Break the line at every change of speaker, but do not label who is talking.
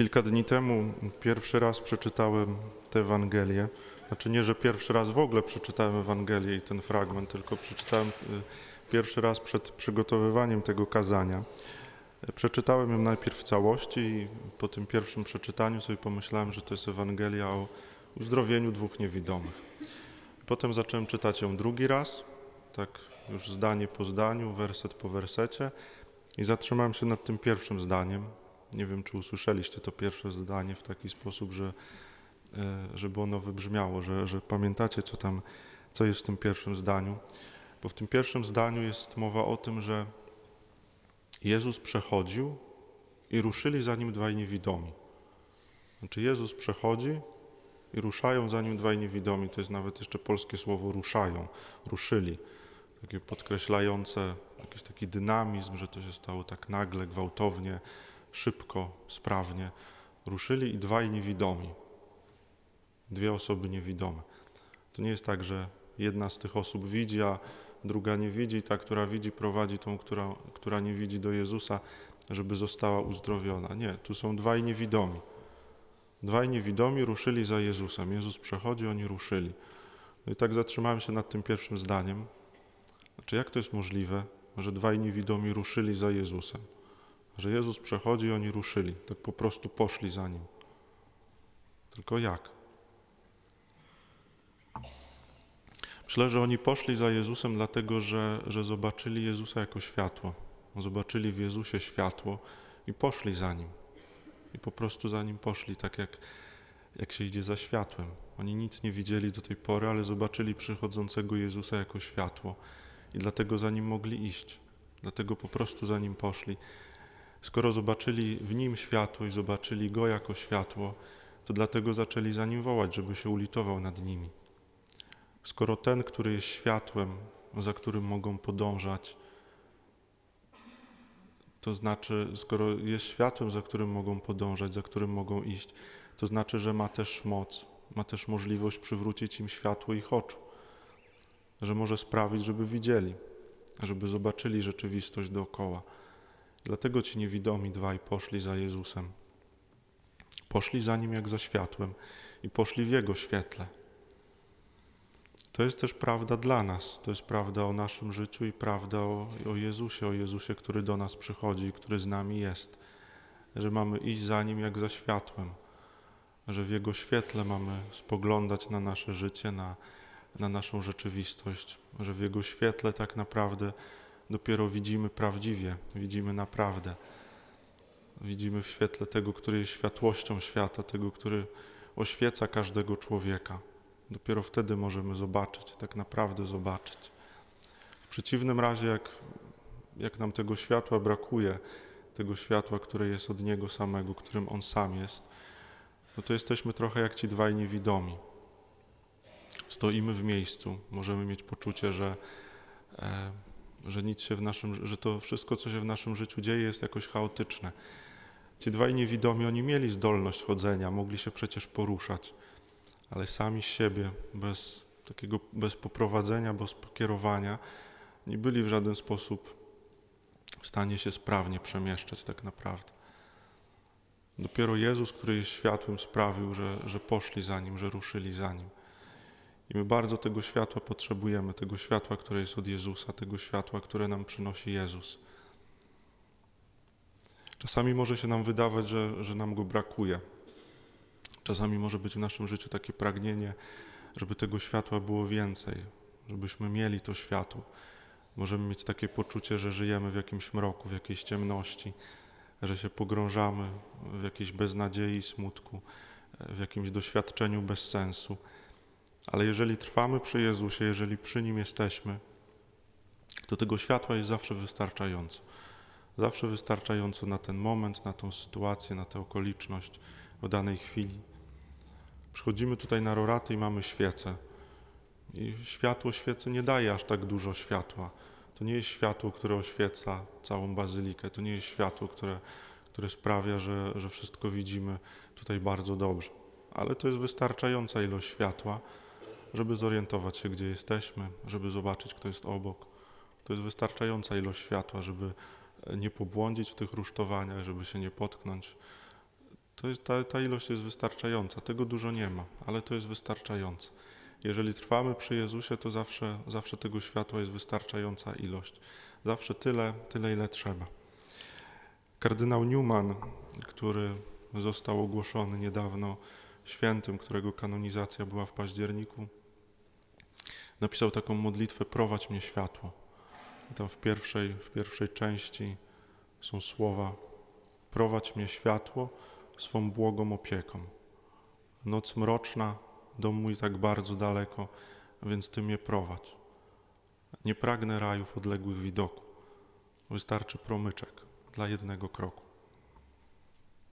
Kilka dni temu pierwszy raz przeczytałem tę Ewangelię. Znaczy nie, że pierwszy raz w ogóle przeczytałem Ewangelię i ten fragment, tylko przeczytałem y, pierwszy raz przed przygotowywaniem tego kazania. Przeczytałem ją najpierw w całości i po tym pierwszym przeczytaniu sobie pomyślałem, że to jest Ewangelia o uzdrowieniu dwóch niewidomych. Potem zacząłem czytać ją drugi raz, tak już zdanie po zdaniu, werset po wersecie i zatrzymałem się nad tym pierwszym zdaniem. Nie wiem, czy usłyszeliście to pierwsze zdanie w taki sposób, że, e, żeby ono wybrzmiało, że, że pamiętacie, co tam, co jest w tym pierwszym zdaniu. Bo w tym pierwszym zdaniu jest mowa o tym, że Jezus przechodził i ruszyli za nim dwaj niewidomi. Znaczy Jezus przechodzi i ruszają za nim dwaj niewidomi. To jest nawet jeszcze polskie słowo ruszają, ruszyli. Takie podkreślające jakiś taki dynamizm, że to się stało tak nagle, gwałtownie, szybko, sprawnie. Ruszyli i dwaj niewidomi. Dwie osoby niewidome. To nie jest tak, że jedna z tych osób widzi, a druga nie widzi, ta, która widzi, prowadzi tą, która, która nie widzi do Jezusa, żeby została uzdrowiona. Nie, tu są dwaj niewidomi. Dwaj niewidomi ruszyli za Jezusem. Jezus przechodzi, oni ruszyli. No i tak zatrzymałem się nad tym pierwszym zdaniem. Znaczy, jak to jest możliwe, że dwaj niewidomi ruszyli za Jezusem? Że Jezus przechodzi i oni ruszyli, tak po prostu poszli za Nim. Tylko jak? Myślę, że oni poszli za Jezusem dlatego, że, że zobaczyli Jezusa jako światło. Zobaczyli w Jezusie światło i poszli za Nim. I po prostu za Nim poszli, tak jak, jak się idzie za światłem. Oni nic nie widzieli do tej pory, ale zobaczyli przychodzącego Jezusa jako światło i dlatego za Nim mogli iść. Dlatego po prostu za Nim poszli. Skoro zobaczyli w Nim światło i zobaczyli Go jako światło, to dlatego zaczęli za Nim wołać, żeby się ulitował nad nimi. Skoro ten, który jest światłem, za którym mogą podążać, to znaczy, skoro jest światłem, za którym mogą podążać, za którym mogą iść, to znaczy, że ma też moc, ma też możliwość przywrócić im światło ich oczu, że może sprawić, żeby widzieli, żeby zobaczyli rzeczywistość dookoła. Dlatego ci niewidomi dwaj poszli za Jezusem. Poszli za nim jak za światłem i poszli w Jego świetle. To jest też prawda dla nas, to jest prawda o naszym życiu i prawda o, o Jezusie, o Jezusie, który do nas przychodzi i który z nami jest. Że mamy iść za Nim jak za światłem, że w Jego świetle mamy spoglądać na nasze życie, na, na naszą rzeczywistość, że w Jego świetle tak naprawdę dopiero widzimy prawdziwie, widzimy naprawdę. Widzimy w świetle tego, który jest światłością świata, tego, który oświeca każdego człowieka. Dopiero wtedy możemy zobaczyć, tak naprawdę zobaczyć. W przeciwnym razie, jak, jak nam tego światła brakuje, tego światła, które jest od Niego samego, którym On sam jest, no to jesteśmy trochę jak ci dwaj niewidomi. Stoimy w miejscu, możemy mieć poczucie, że, e, że nic się w naszym, że to wszystko, co się w naszym życiu dzieje, jest jakoś chaotyczne. Ci dwaj niewidomi, oni mieli zdolność chodzenia, mogli się przecież poruszać ale sami siebie, bez takiego, bez poprowadzenia, bez pokierowania, nie byli w żaden sposób w stanie się sprawnie przemieszczać tak naprawdę. Dopiero Jezus, który jest światłem, sprawił, że, że poszli za Nim, że ruszyli za Nim. I my bardzo tego światła potrzebujemy, tego światła, które jest od Jezusa, tego światła, które nam przynosi Jezus. Czasami może się nam wydawać, że, że nam go brakuje, Czasami może być w naszym życiu takie pragnienie, żeby tego światła było więcej, żebyśmy mieli to światło. Możemy mieć takie poczucie, że żyjemy w jakimś mroku, w jakiejś ciemności, że się pogrążamy w jakiejś beznadziei, smutku, w jakimś doświadczeniu bez sensu. Ale jeżeli trwamy przy Jezusie, jeżeli przy Nim jesteśmy, to tego światła jest zawsze wystarczająco. Zawsze wystarczająco na ten moment, na tą sytuację, na tę okoliczność w danej chwili. Przychodzimy tutaj na roraty i mamy świecę. I światło świecy nie daje aż tak dużo światła. To nie jest światło, które oświeca całą bazylikę. To nie jest światło, które, które sprawia, że, że wszystko widzimy tutaj bardzo dobrze. Ale to jest wystarczająca ilość światła, żeby zorientować się, gdzie jesteśmy, żeby zobaczyć, kto jest obok. To jest wystarczająca ilość światła, żeby nie pobłądzić w tych rusztowaniach, żeby się nie potknąć To jest, ta, ta ilość jest wystarczająca. Tego dużo nie ma, ale to jest wystarczające. Jeżeli trwamy przy Jezusie, to zawsze, zawsze tego światła jest wystarczająca ilość. Zawsze tyle, tyle, ile trzeba. Kardynał Newman, który został ogłoszony niedawno świętym, którego kanonizacja była w październiku, napisał taką modlitwę Prowadź mnie światło. I tam w pierwszej, w pierwszej części są słowa Prowadź mnie światło swą błogą opieką. Noc mroczna, dom mój tak bardzo daleko, więc Ty mnie prowadź. Nie pragnę rajów odległych widoku. Wystarczy promyczek dla jednego kroku.